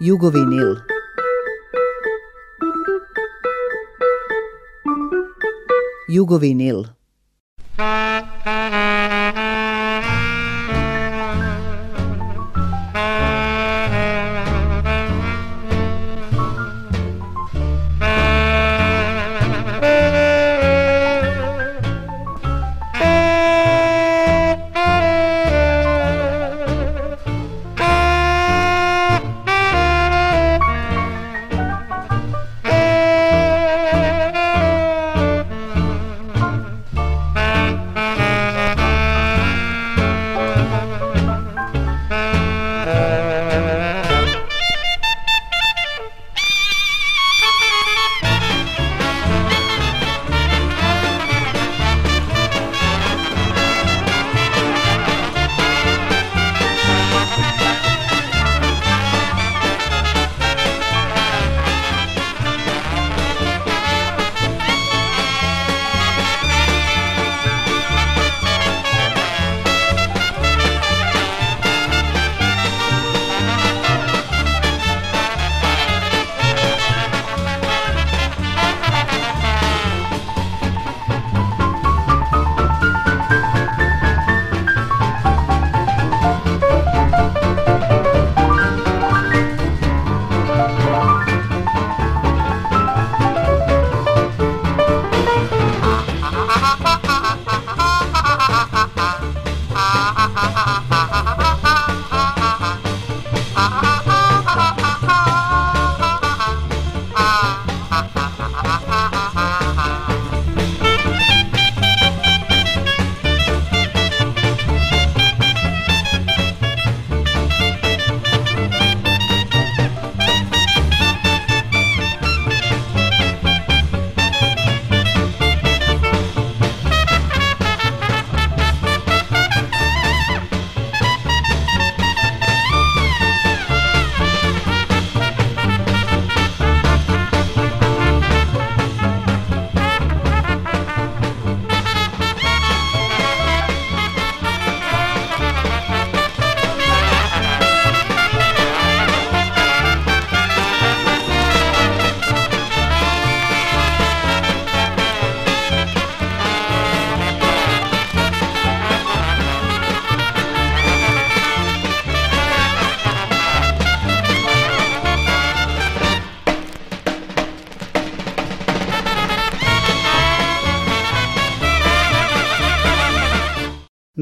Jugovinil. Jugovinil.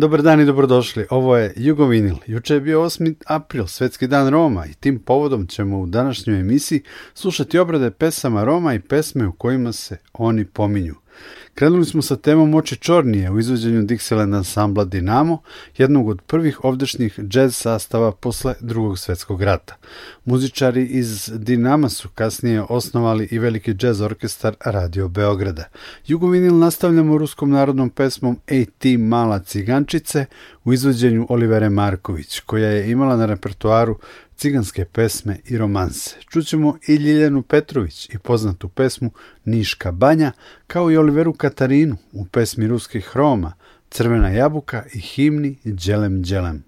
Dobar dan i dobrodošli. Ovo je Jugovinil. Juče je bio 8. april, Svetski dan Roma i tim povodom ćemo u današnjoj emisiji slušati obrade pesama Roma i pesme u kojima se oni pominju. Krenuli smo sa temom Oči Čornije u izvođenju Dixieland ansambla Dinamo, jednog od prvih ovdešnjih jazz sastava posle drugog svjetskog rata. Muzičari iz Dinama su kasnije osnovali i veliki jazz orkestar Radio Beograda. Jugovinil nastavljamo ruskom narodnom pesmom Ej ti mala cigančice u izvođenju Olivere Marković, koja je imala na repertoaru ciganske pesme i romanse. Čućemo i Ljiljanu Petrović i poznatu pesmu Niška banja, kao i Oliveru Katarinu u pesmi Ruskih Roma, Crvena jabuka i himni Đelem Đelem.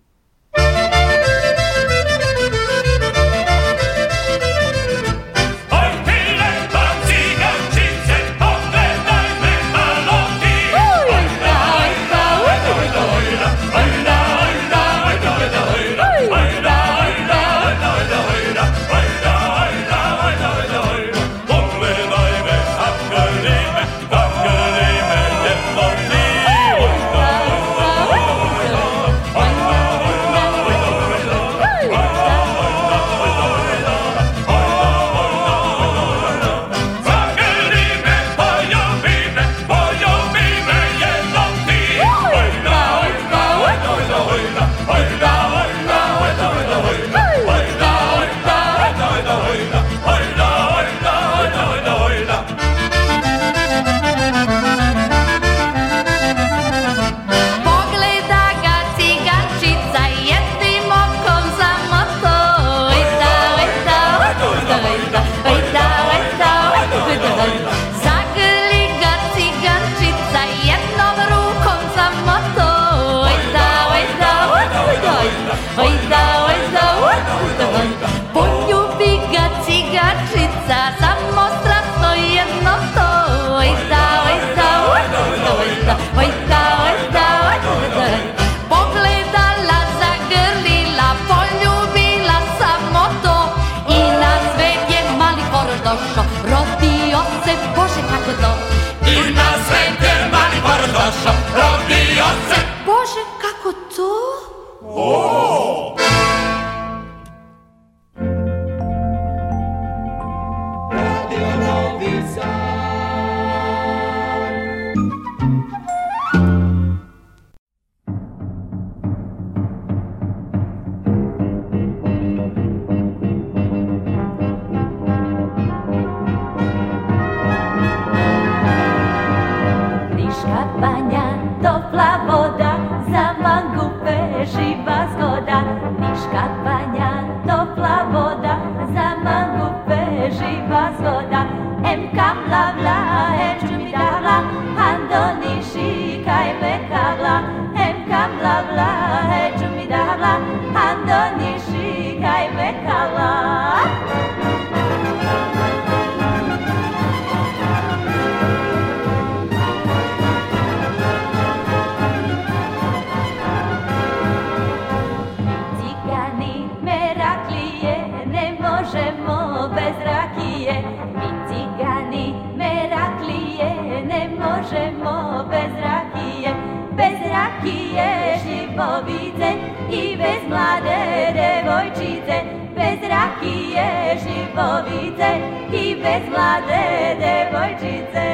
bez mlade devojčice.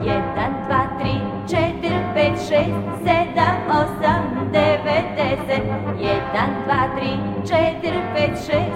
Jedan, dva, tri, četiri, pet, šest, sedam, osam, devet, deset. Jedan, dva, tri, četiri, pet, šest,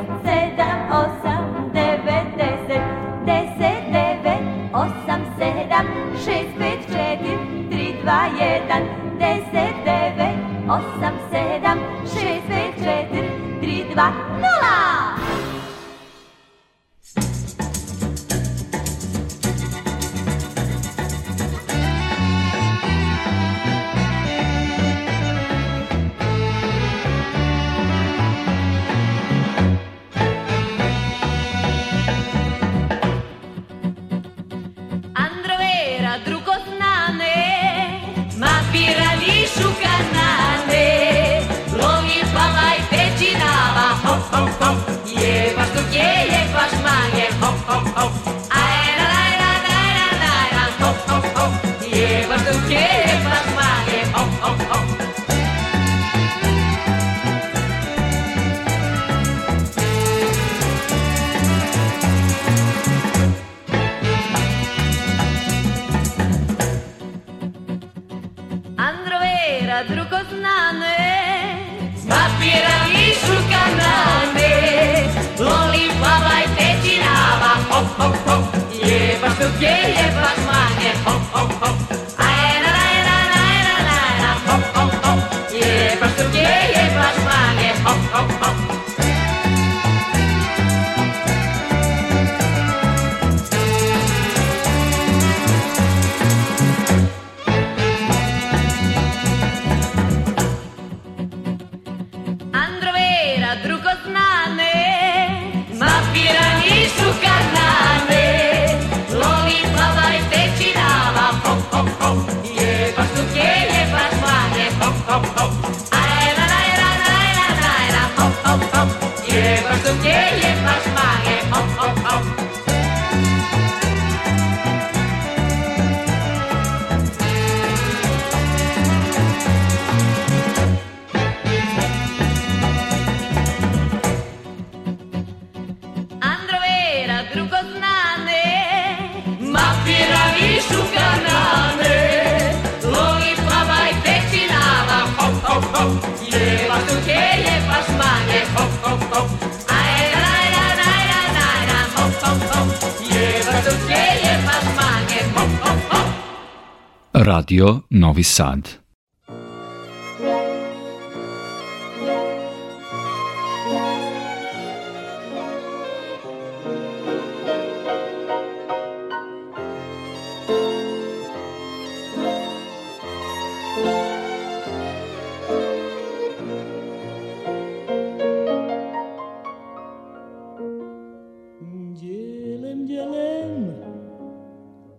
Radio Novi Sad.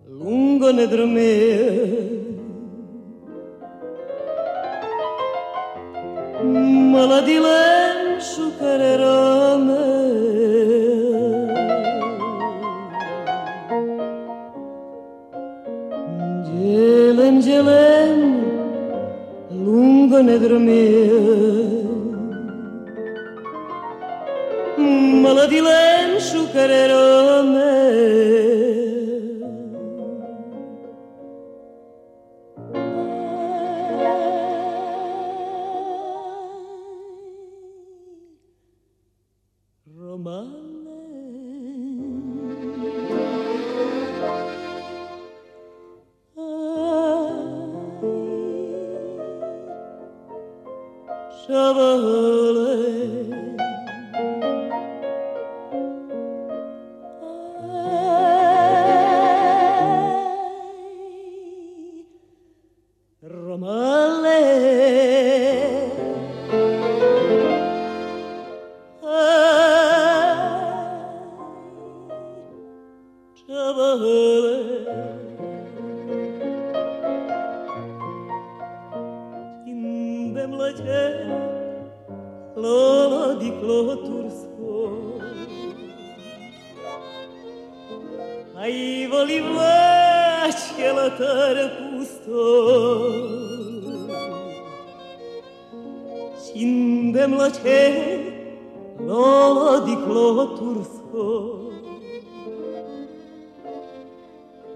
Lungo ne drmir me la dilenço, careró meu. Gelem, gelem, lunga negro meu. Me la dilenço, careró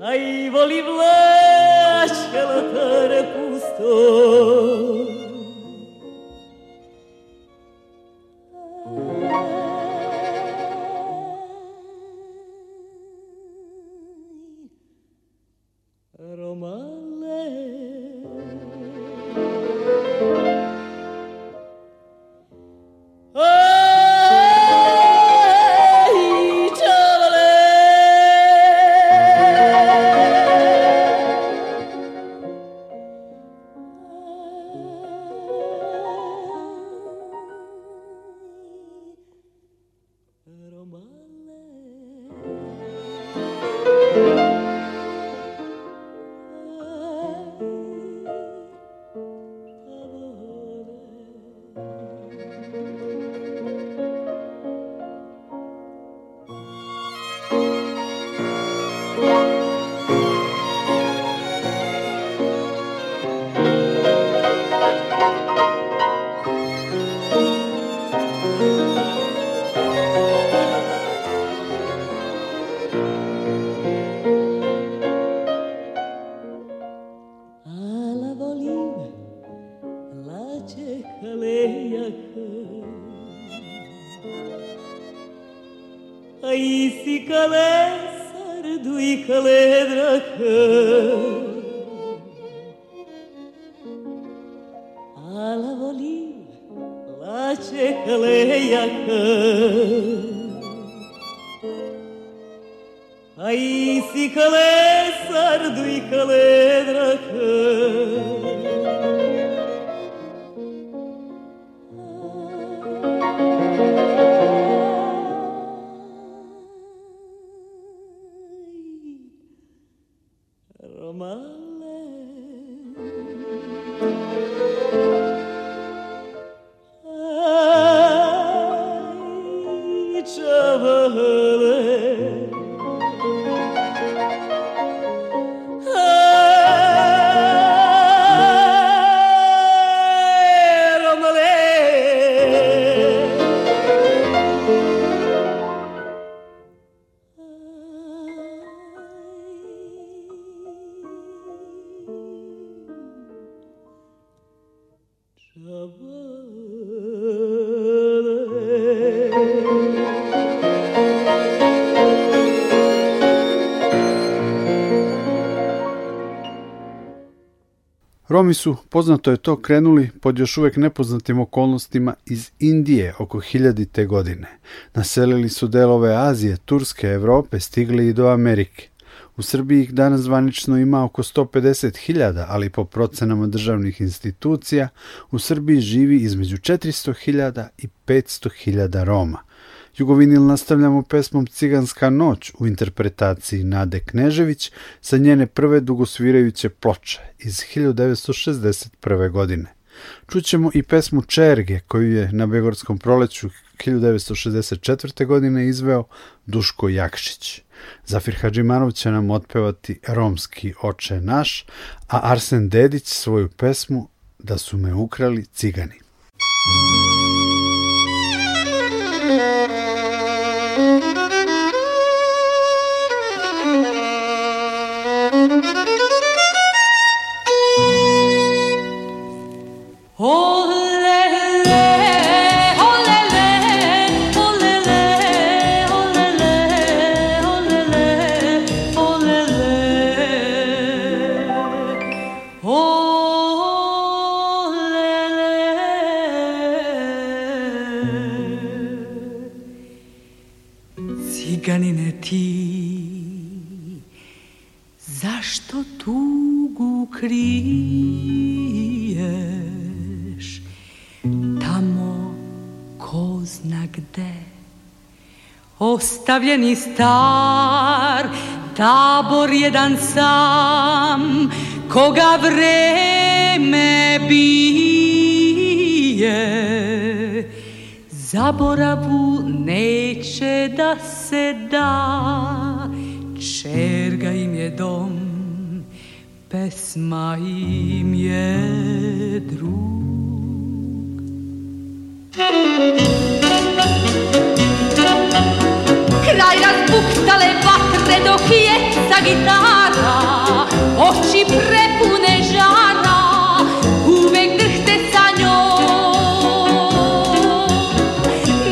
ai voli vlașca la tare su, poznato je to, krenuli pod još uvijek nepoznatim okolnostima iz Indije oko hiljadite godine. Naselili su delove Azije, Turske, Europe, stigli i do Amerike. U Srbiji ih danas zvanično ima oko 150.000, ali po procenama državnih institucija u Srbiji živi između 400.000 i 500.000 Roma. Jugovinil nastavljamo pesmom Ciganska noć u interpretaciji Nade Knežević sa njene prve dugosvirajuće ploče iz 1961. godine. Čućemo i pesmu Čerge koju je na Begorskom proleću 1964. godine izveo Duško Jakšić. Zafir Hadžimanov će nam otpevati Romski oče naš, a Arsen Dedić svoju pesmu Da su me ukrali cigani. ostavljeni star Tabor jedan sam Koga vreme bije Zaboravu neće da se da Čerga im je dom Pesma im je drug kraj razbuktale vatre dok je sa gitara Oči prepune žara, uvek drhte sa njom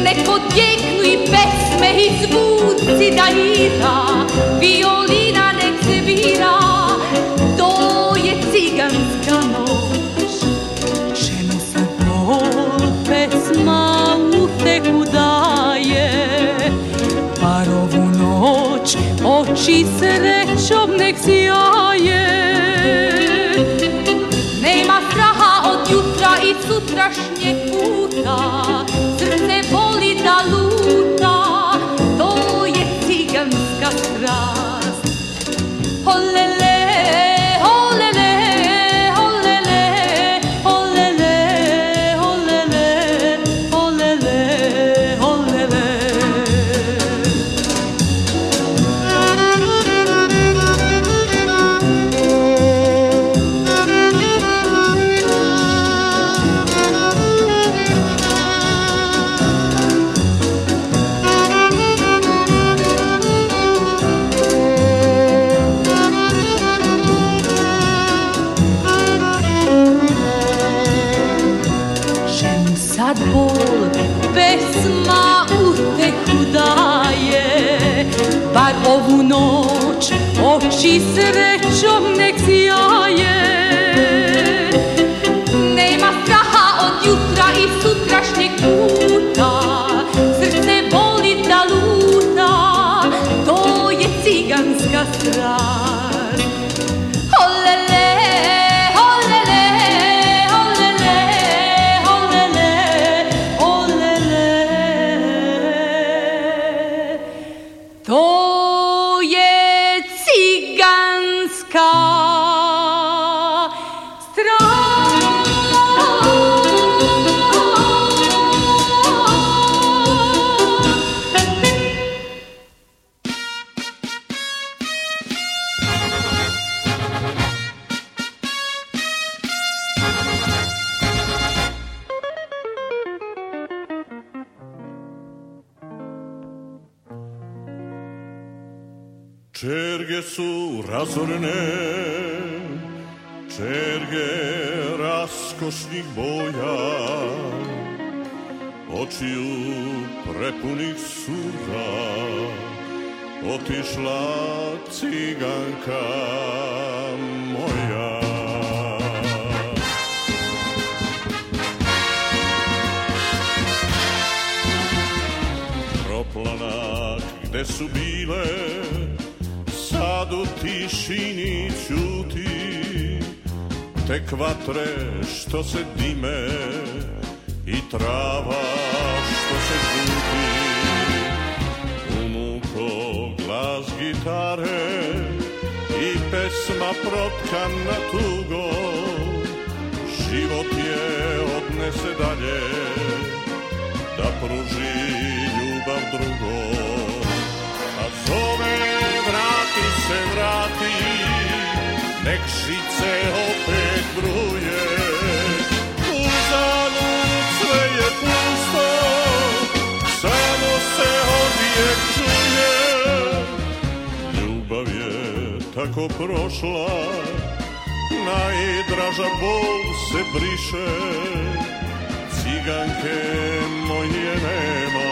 neko odjeknu i pesme i zvuci da ira, puta čerge su razorene, čerge raskošnih boja, očiju prepunih suza, otišla ciganka moja. Proplanak gde su bile, sad u tišini čuti Tek vatre što se dime i trava što se žuti Umuko glas gitare i pesma protkan na tugo Život je odnese dalje da pruži ljubav drugom. A zove se vrati, nek ho opet bruje. Uzalud sve je pusto, samo se odvijek čuje. Ljubav je tako prošla, na najdraža bol se briše. Ciganke moje nema,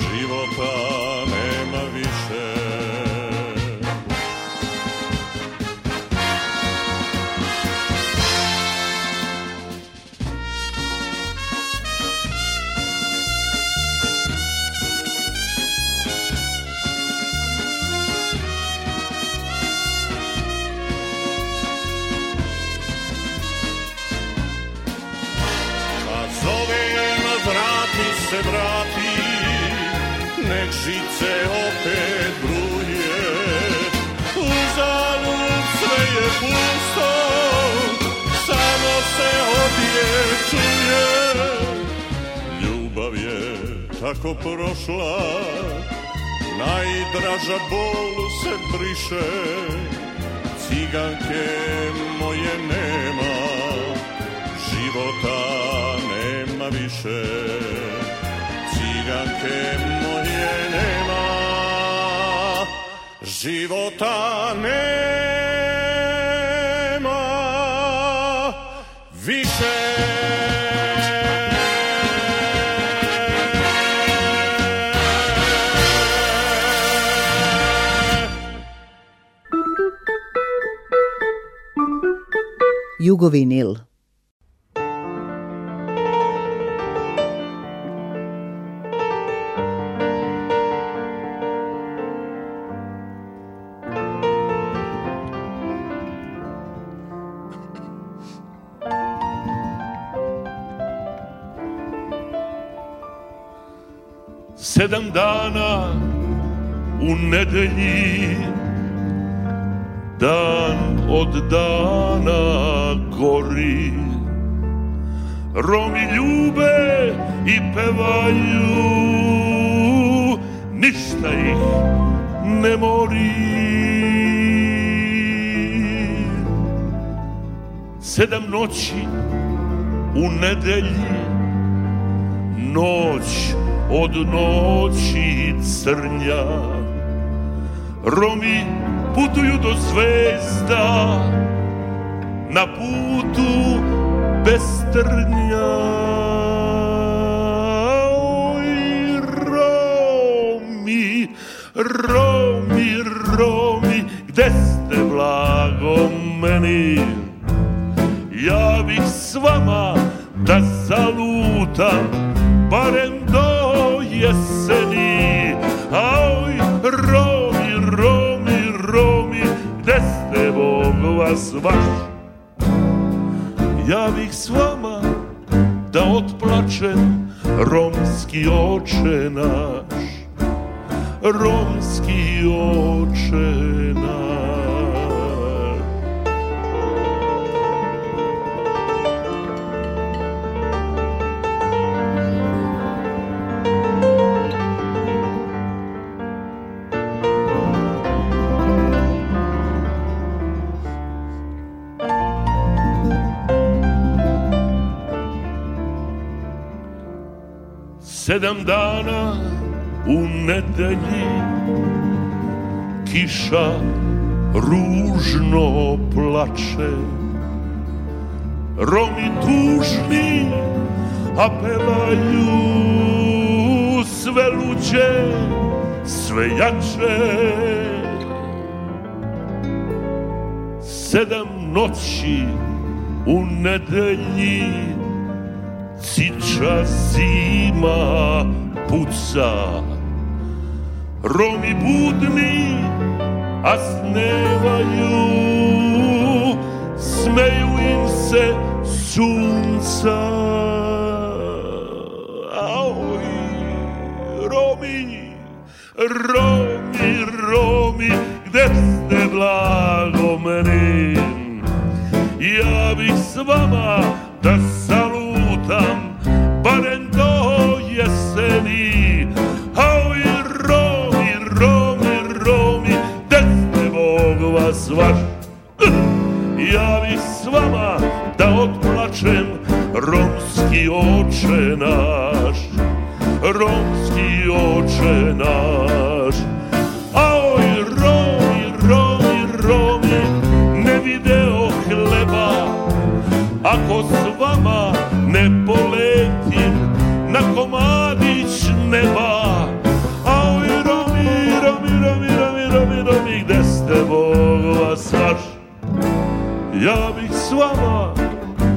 života žice opet bruje zalu sve je pusto Samo se obje čuje Ljubav je tako prošla Najdraža bol se priše, Ciganke moje nema Života nema više digan que moje nema, života nema više. Jugovinil nedelji Dan od dana gori Romi ljube i pevaju Ništa ih ne mori Sedam noći u nedelji Noć od noći crnja Romi putuju do zvezda na putu bez trnja. Oj, Romi, Romi, Romi, gde ste blago meni? Ja bih s vama da zalutam, barem do jeseni. Oj, Romi, Bo vas vaš Ja bih s vama da otplačem romski oče naš Romski oče naš sedam dana u nedelji Kiša ružno plače Romi tužni, apelaju sve luđe, sve jače Sedam noći u nedelji ciča zima puca Romi budni, a snevaju Smeju im se sunca oj, Romi, Romi, Romi Gde ste blago meni? Ja bih s vama da sam sam barem do jeseni a i Romi, Romi, Romi Desne Bog vas vaš Ja bih s vama da otplačem Romski oče naš Romski oče naš Aoj Romi, Romi, Romi Ne video hleba Ako s vama neba A ovi Romi, Romi, Romi, Romi, Romi, mi Gde ste vas svaš Ja bih s vama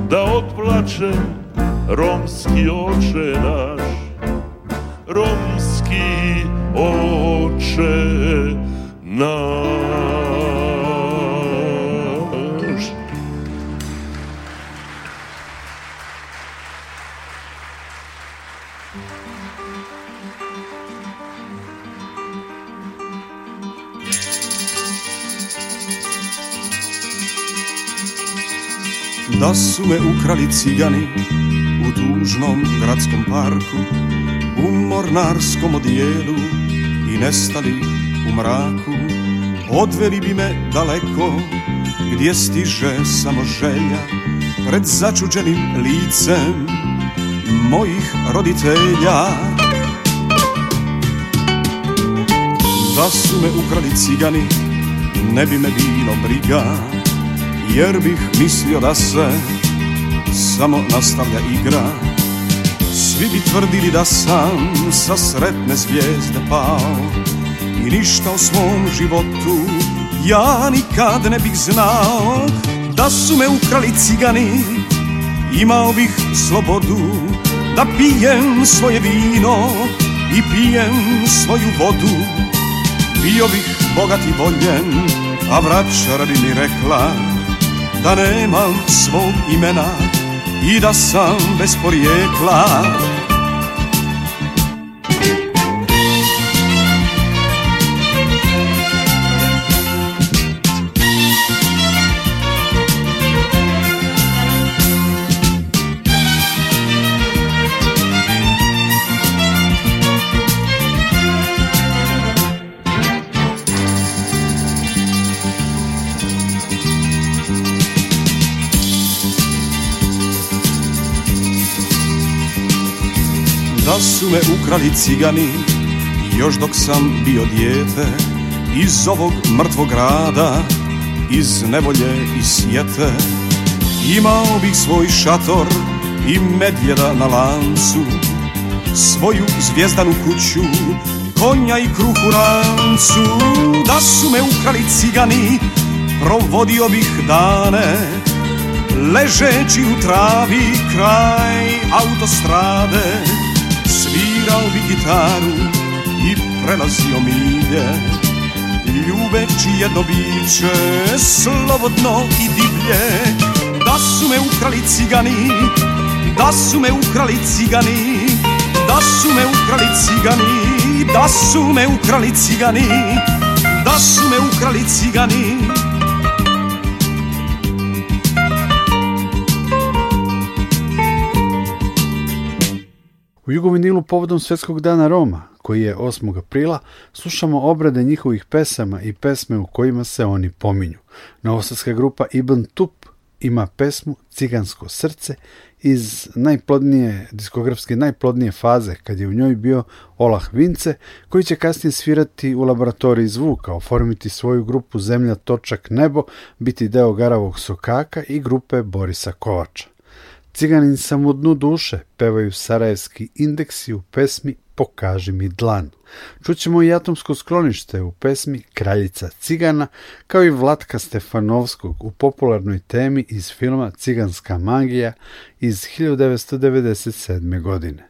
da otplačem Romski oče naš Romski oče naš da su me ukrali cigani u dužnom gradskom parku U mornarskom odijelu i nestali u mraku Odveli bi me daleko gdje stiže samo želja Pred začuđenim licem mojih roditelja Da su me ukrali cigani, ne bi me bilo briga Jer bih mislio da se samo nastavlja igra Svi bi tvrdili da sam sa sretne zvijezde pao I ništa o svom životu ja nikad ne bih znao Da su me ukrali cigani, imao bih slobodu Da pijem svoje vino i pijem svoju vodu bio bogat bogati voljen, a vraćar bi mi rekla da nemam svog imena i da sam bez porijekla. Da su me ukrali cigani Još dok sam bio dijete Iz ovog mrtvog grada Iz nevolje i sjete Imao bih svoj šator I medvjeda na lancu Svoju zvijezdanu kuću Konja i kruh u rancu Da su me ukrali cigani Provodio bih dane Ležeći u travi kraj autostrade igrao bi gitaru i prelazio milje Ljubeći jedno biće, slobodno i divlje Da su me ukrali cigani, da su me ukrali cigani Da su me ukrali cigani, da su me ukrali cigani Da su me ukrali cigani U Jugovinilu povodom Svjetskog dana Roma, koji je 8. aprila, slušamo obrade njihovih pesama i pesme u kojima se oni pominju. Novosadska grupa Ibn Tup ima pesmu Cigansko srce iz najplodnije, diskografske najplodnije faze kad je u njoj bio Olah Vince koji će kasnije svirati u laboratoriji zvuka, oformiti svoju grupu Zemlja točak nebo, biti deo Garavog sokaka i grupe Borisa Kovača. Ciganin sam u dnu duše pevaju sarajevski indeksi u pesmi Pokaži mi dlan. Čućemo i atomsko sklonište u pesmi Kraljica cigana, kao i Vlatka Stefanovskog u popularnoj temi iz filma Ciganska magija iz 1997. godine.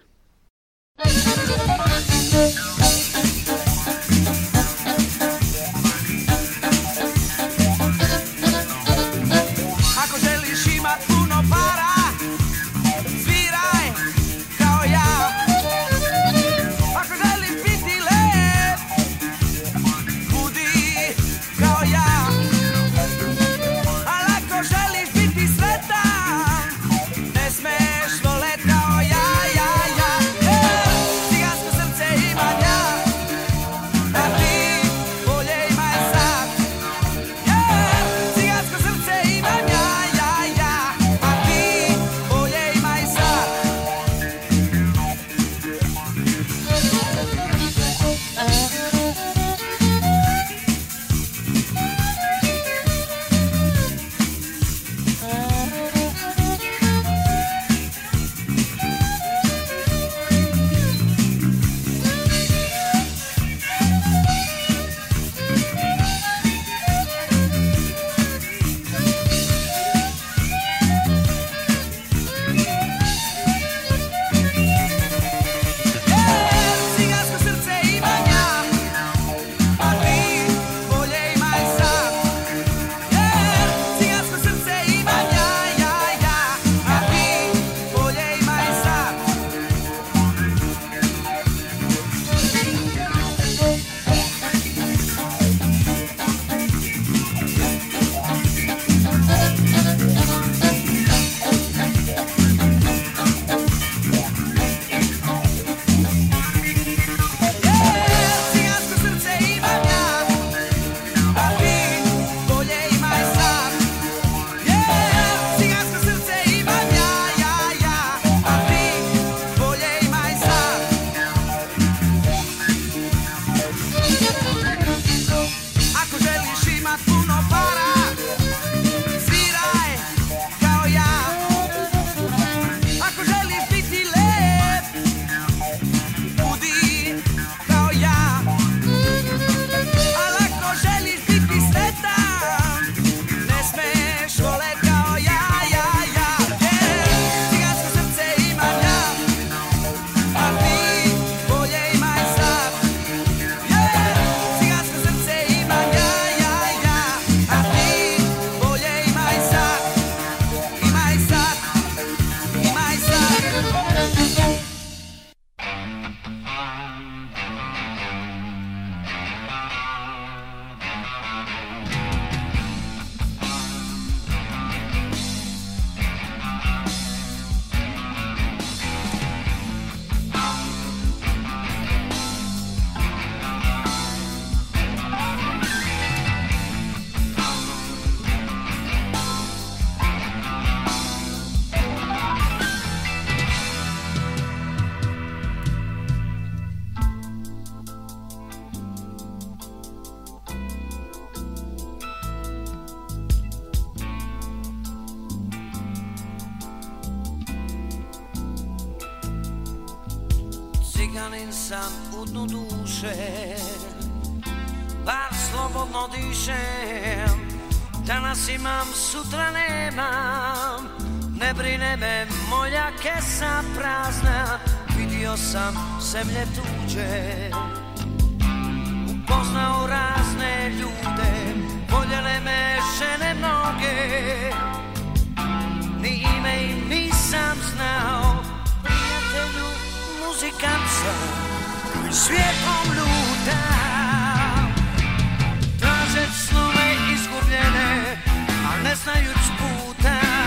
slobodno dišem Danas imam, sutra nemam Ne brine me moja kesa prazna Vidio sam zemlje tuđe Upoznao razne ljude Voljene me žene mnoge Ni ime i nisam znao Prijatelju muzikanca svijetom naše snove izgubljene, a ne znajuć puta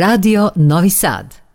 Radio Novi Sad.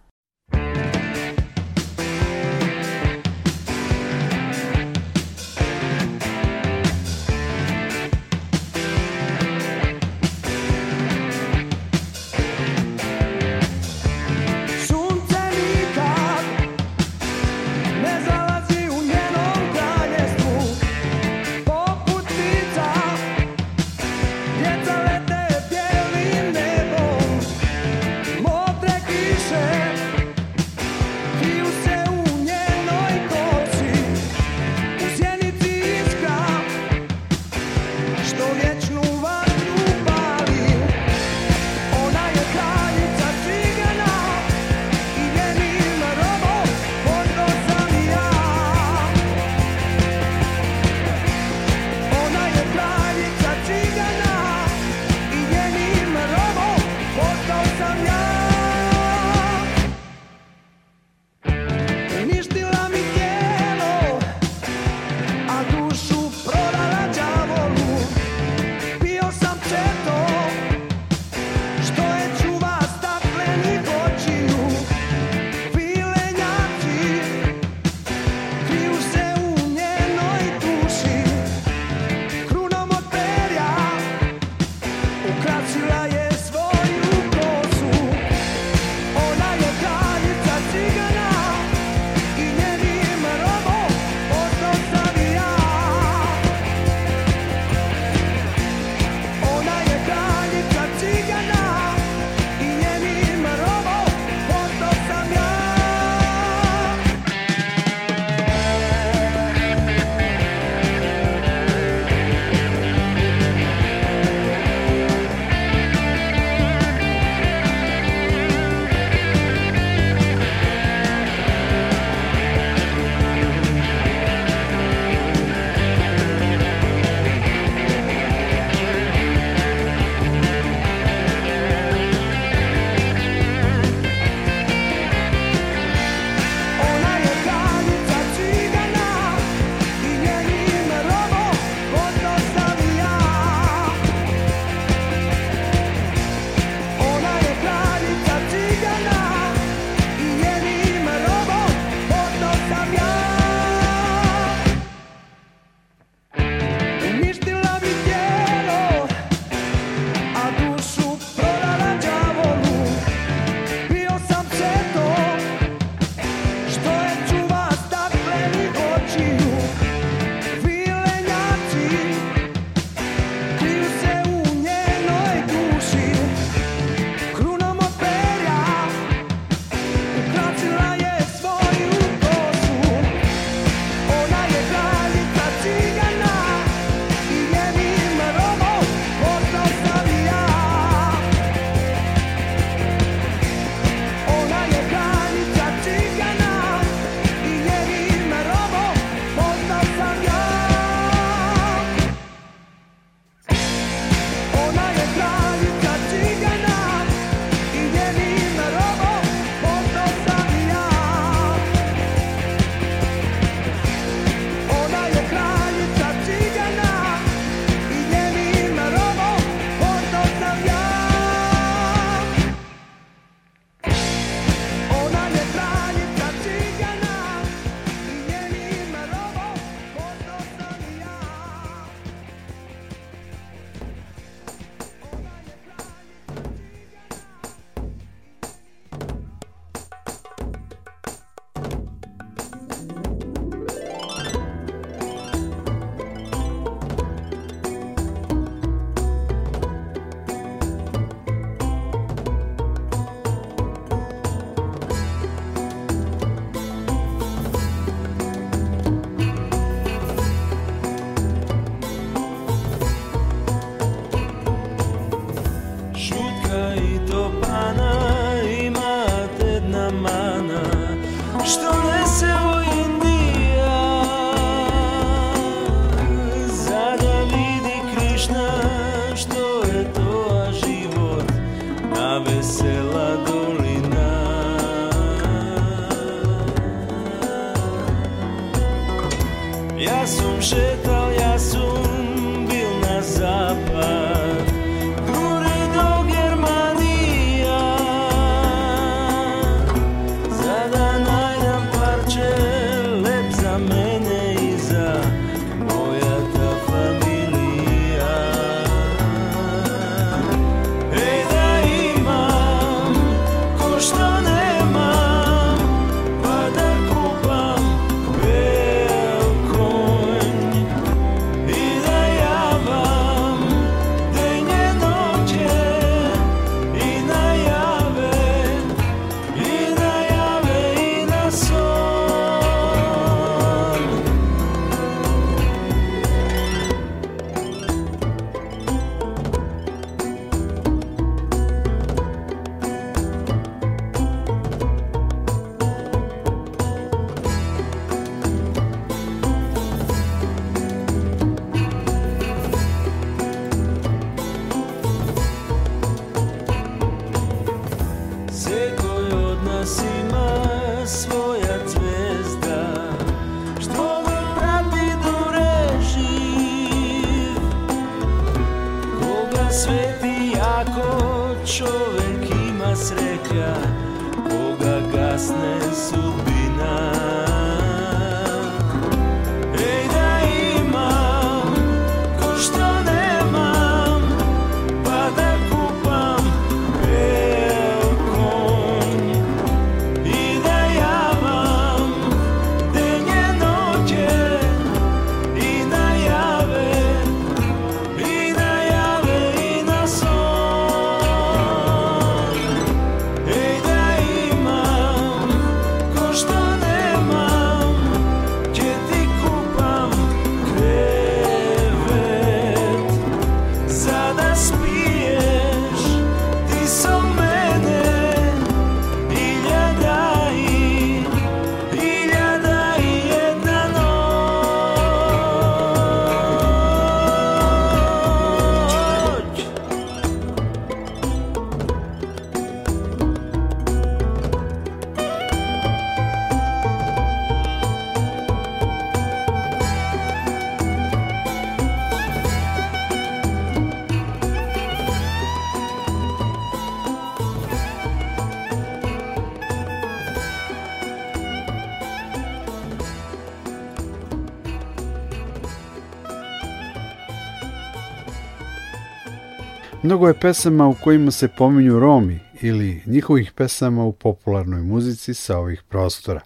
Mnogo je pesama u kojima se pominju Romi ili njihovih pesama u popularnoj muzici sa ovih prostora.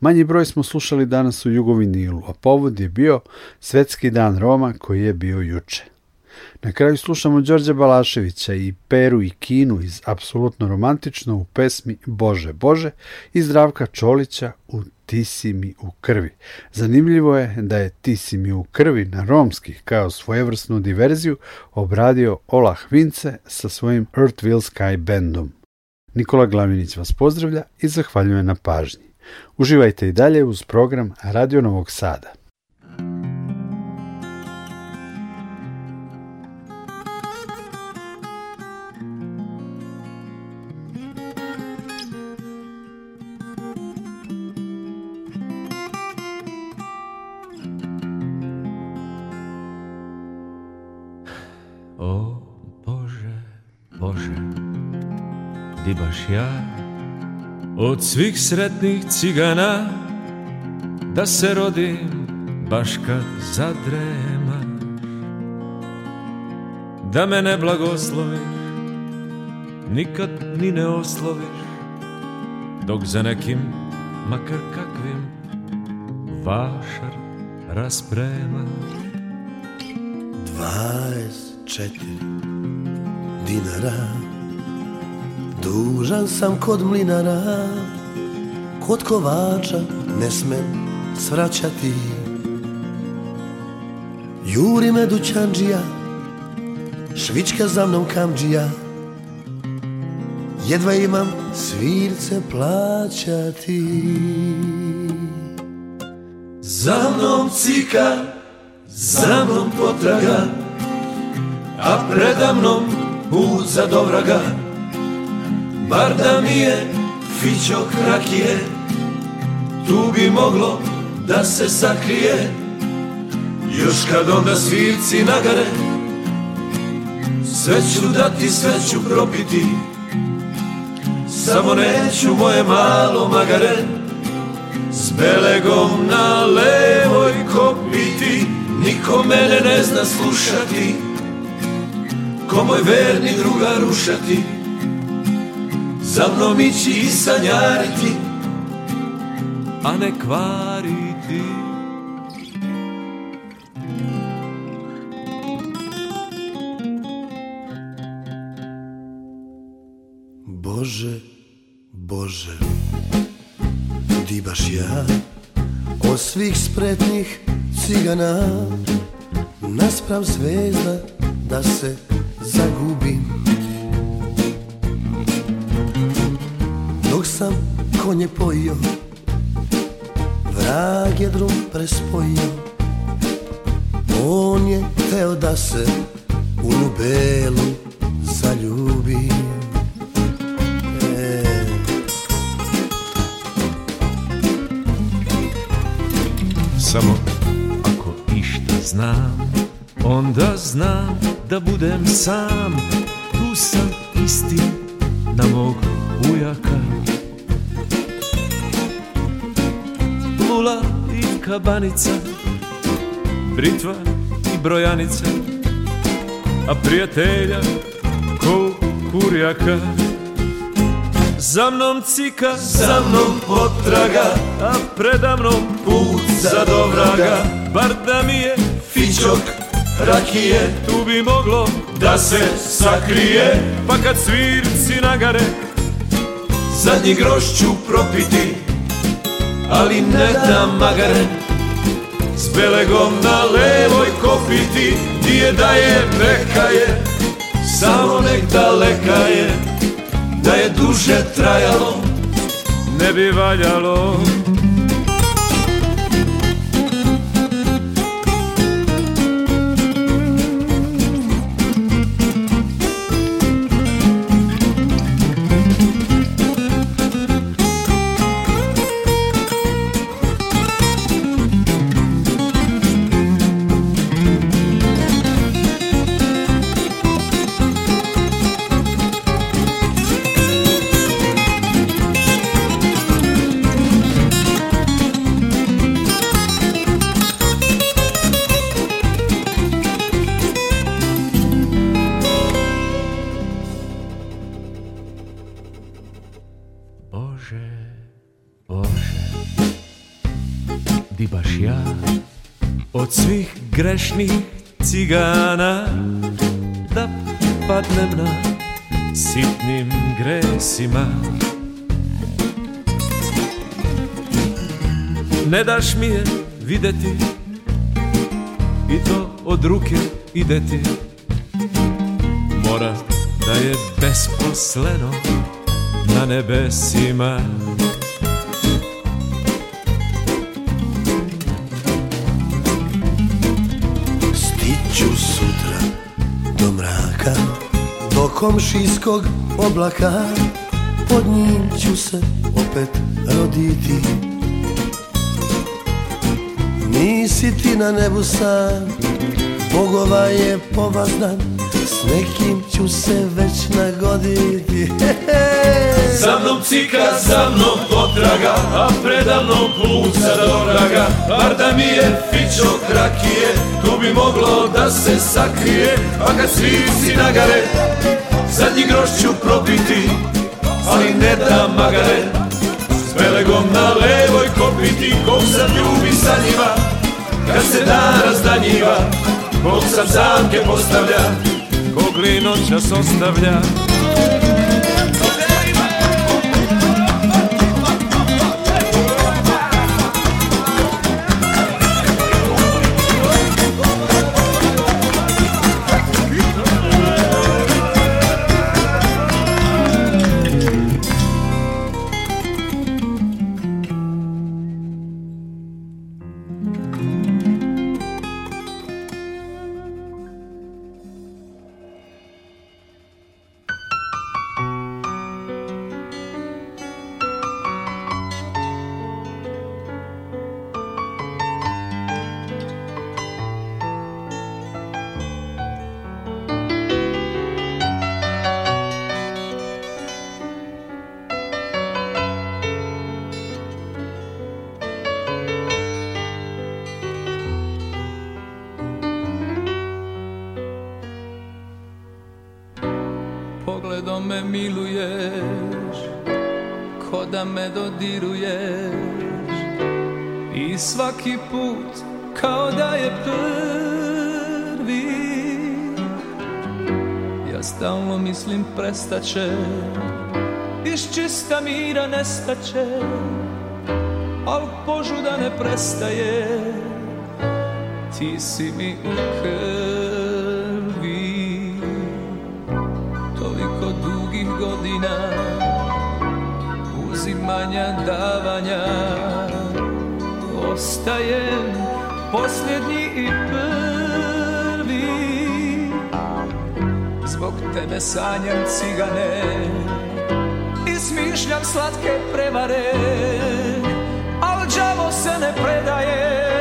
Manji broj smo slušali danas u Jugovinilu, a povod je bio Svetski dan Roma koji je bio juče. Na kraju slušamo Đorđa Balaševića i Peru i Kinu iz Apsolutno romantično u pesmi Bože Bože i Zdravka Čolića u Ti mi u krvi. Zanimljivo je da je Ti mi u krvi na romski kao svojevrsnu diverziju obradio Ola Hvince sa svojim Earthville Sky bandom. Nikola Glavinić vas pozdravlja i zahvaljuje na pažnji. Uživajte i dalje uz program Radio Novog Sada. ti baš ja Od svih sretnih cigana Da se rodim baš kad zadremaš Da me ne blagosloviš Nikad ni ne osloviš Dok za nekim, makar kakvim Vašar raspremaš Dvajest četiri dinara Dužan sam kod mlinara Kod kovača ne smem svraćati Juri me dućanđija Švička za mnom kamđija Jedva imam svirce plaćati Za mnom cika, za mnom potraga A predamnom put za dovraga Bar da mi je fićo rakije Tu bi moglo da se sakrije Još kad onda svirci nagare Sve ću dati, sve ću propiti Samo neću moje malo magare S belegom na levoj kopiti Niko mene ne zna slušati Ko moj verni druga rušati za mnom ići sanjariti A ne kvariti Bože, Bože Di baš ja Od svih spretnih cigana Nasprav zvezda da se zagubim dok sam konje pojio Vrag je drum prespojio On je teo da se u lubelu zaljubi e. Samo ako išta znam Onda znam da budem sam Tu sam isti na mog ujaka Kula i Kabanica Britva i Brojanica A prijatelja ko kurjaka Za mnom cika, za mnom potraga A predamnom put za dovraga Bar mi je fičok rakije Tu bi moglo da se sakrije Pa kad svirci nagare Zadnji grošću propiti ali ne da magare, S belegom na levoj kopiti, dije da je neka je Samo nek daleka je, da je duže trajalo Ne bi valjalo svih grešnih cigana Da padnem na sitnim gresima Ne daš mi je videti I to od ruke ideti Mora da je besposleno na nebesima komšijskog oblaka Pod njim ću se opet roditi Nisi ti na nebu sam Bogova je povazdan S nekim ću se već nagoditi Za mnom cika, za mnom potraga A predavnom pluca doraga Bar da mi je fičo krakije Tu bi moglo da se sakrije a pa kad svi si nagare Zadnji groš ću probiti, ali ne da magare S belegom na levoj kopiti, kog sam ljubi sa Kad se dan razdanjiva, kog sam zamke postavlja Kog noćas ostavlja. me dodiruješ I svaki put kao da je prvi Ja stalno mislim prestaće Iš čista mira nestaće Al požuda ne prestaje Ti si mi u Toliko dugih godina davanja, davanja Ostajem posljednji i prvi Zbog tebe sanjam cigane I smišljam slatke prevare Al džavo se ne predaje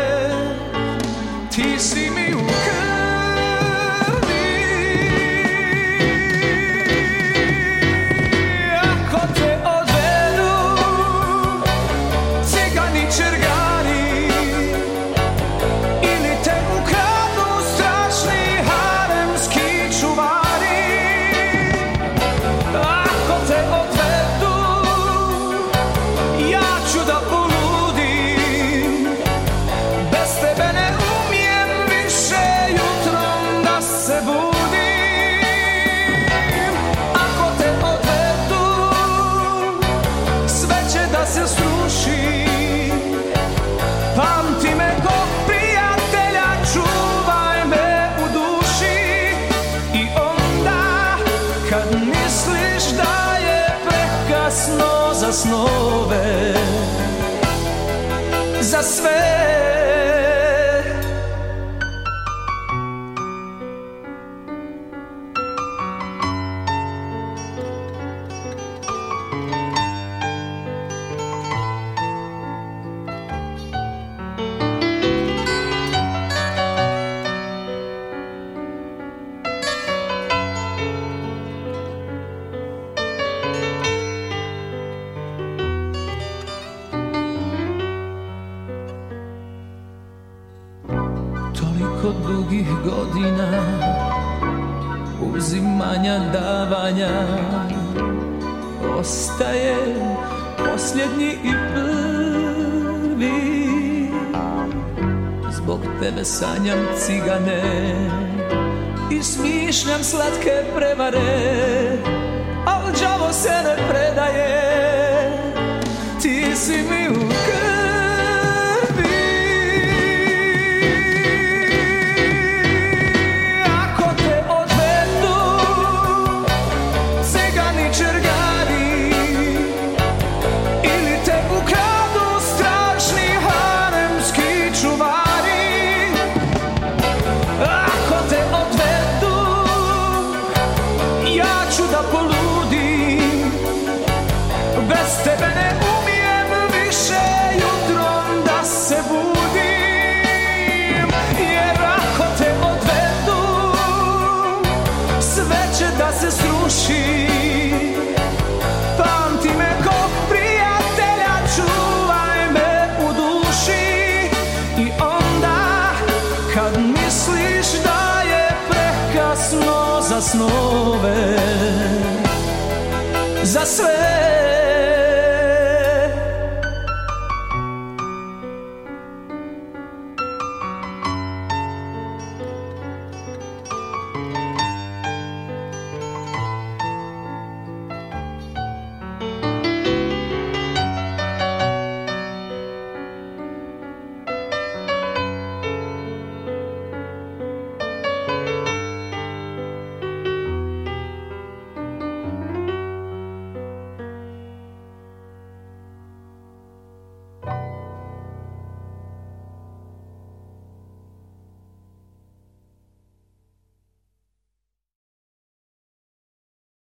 smišljam slatke prevare Al đavo se ne predaje Ti si mi u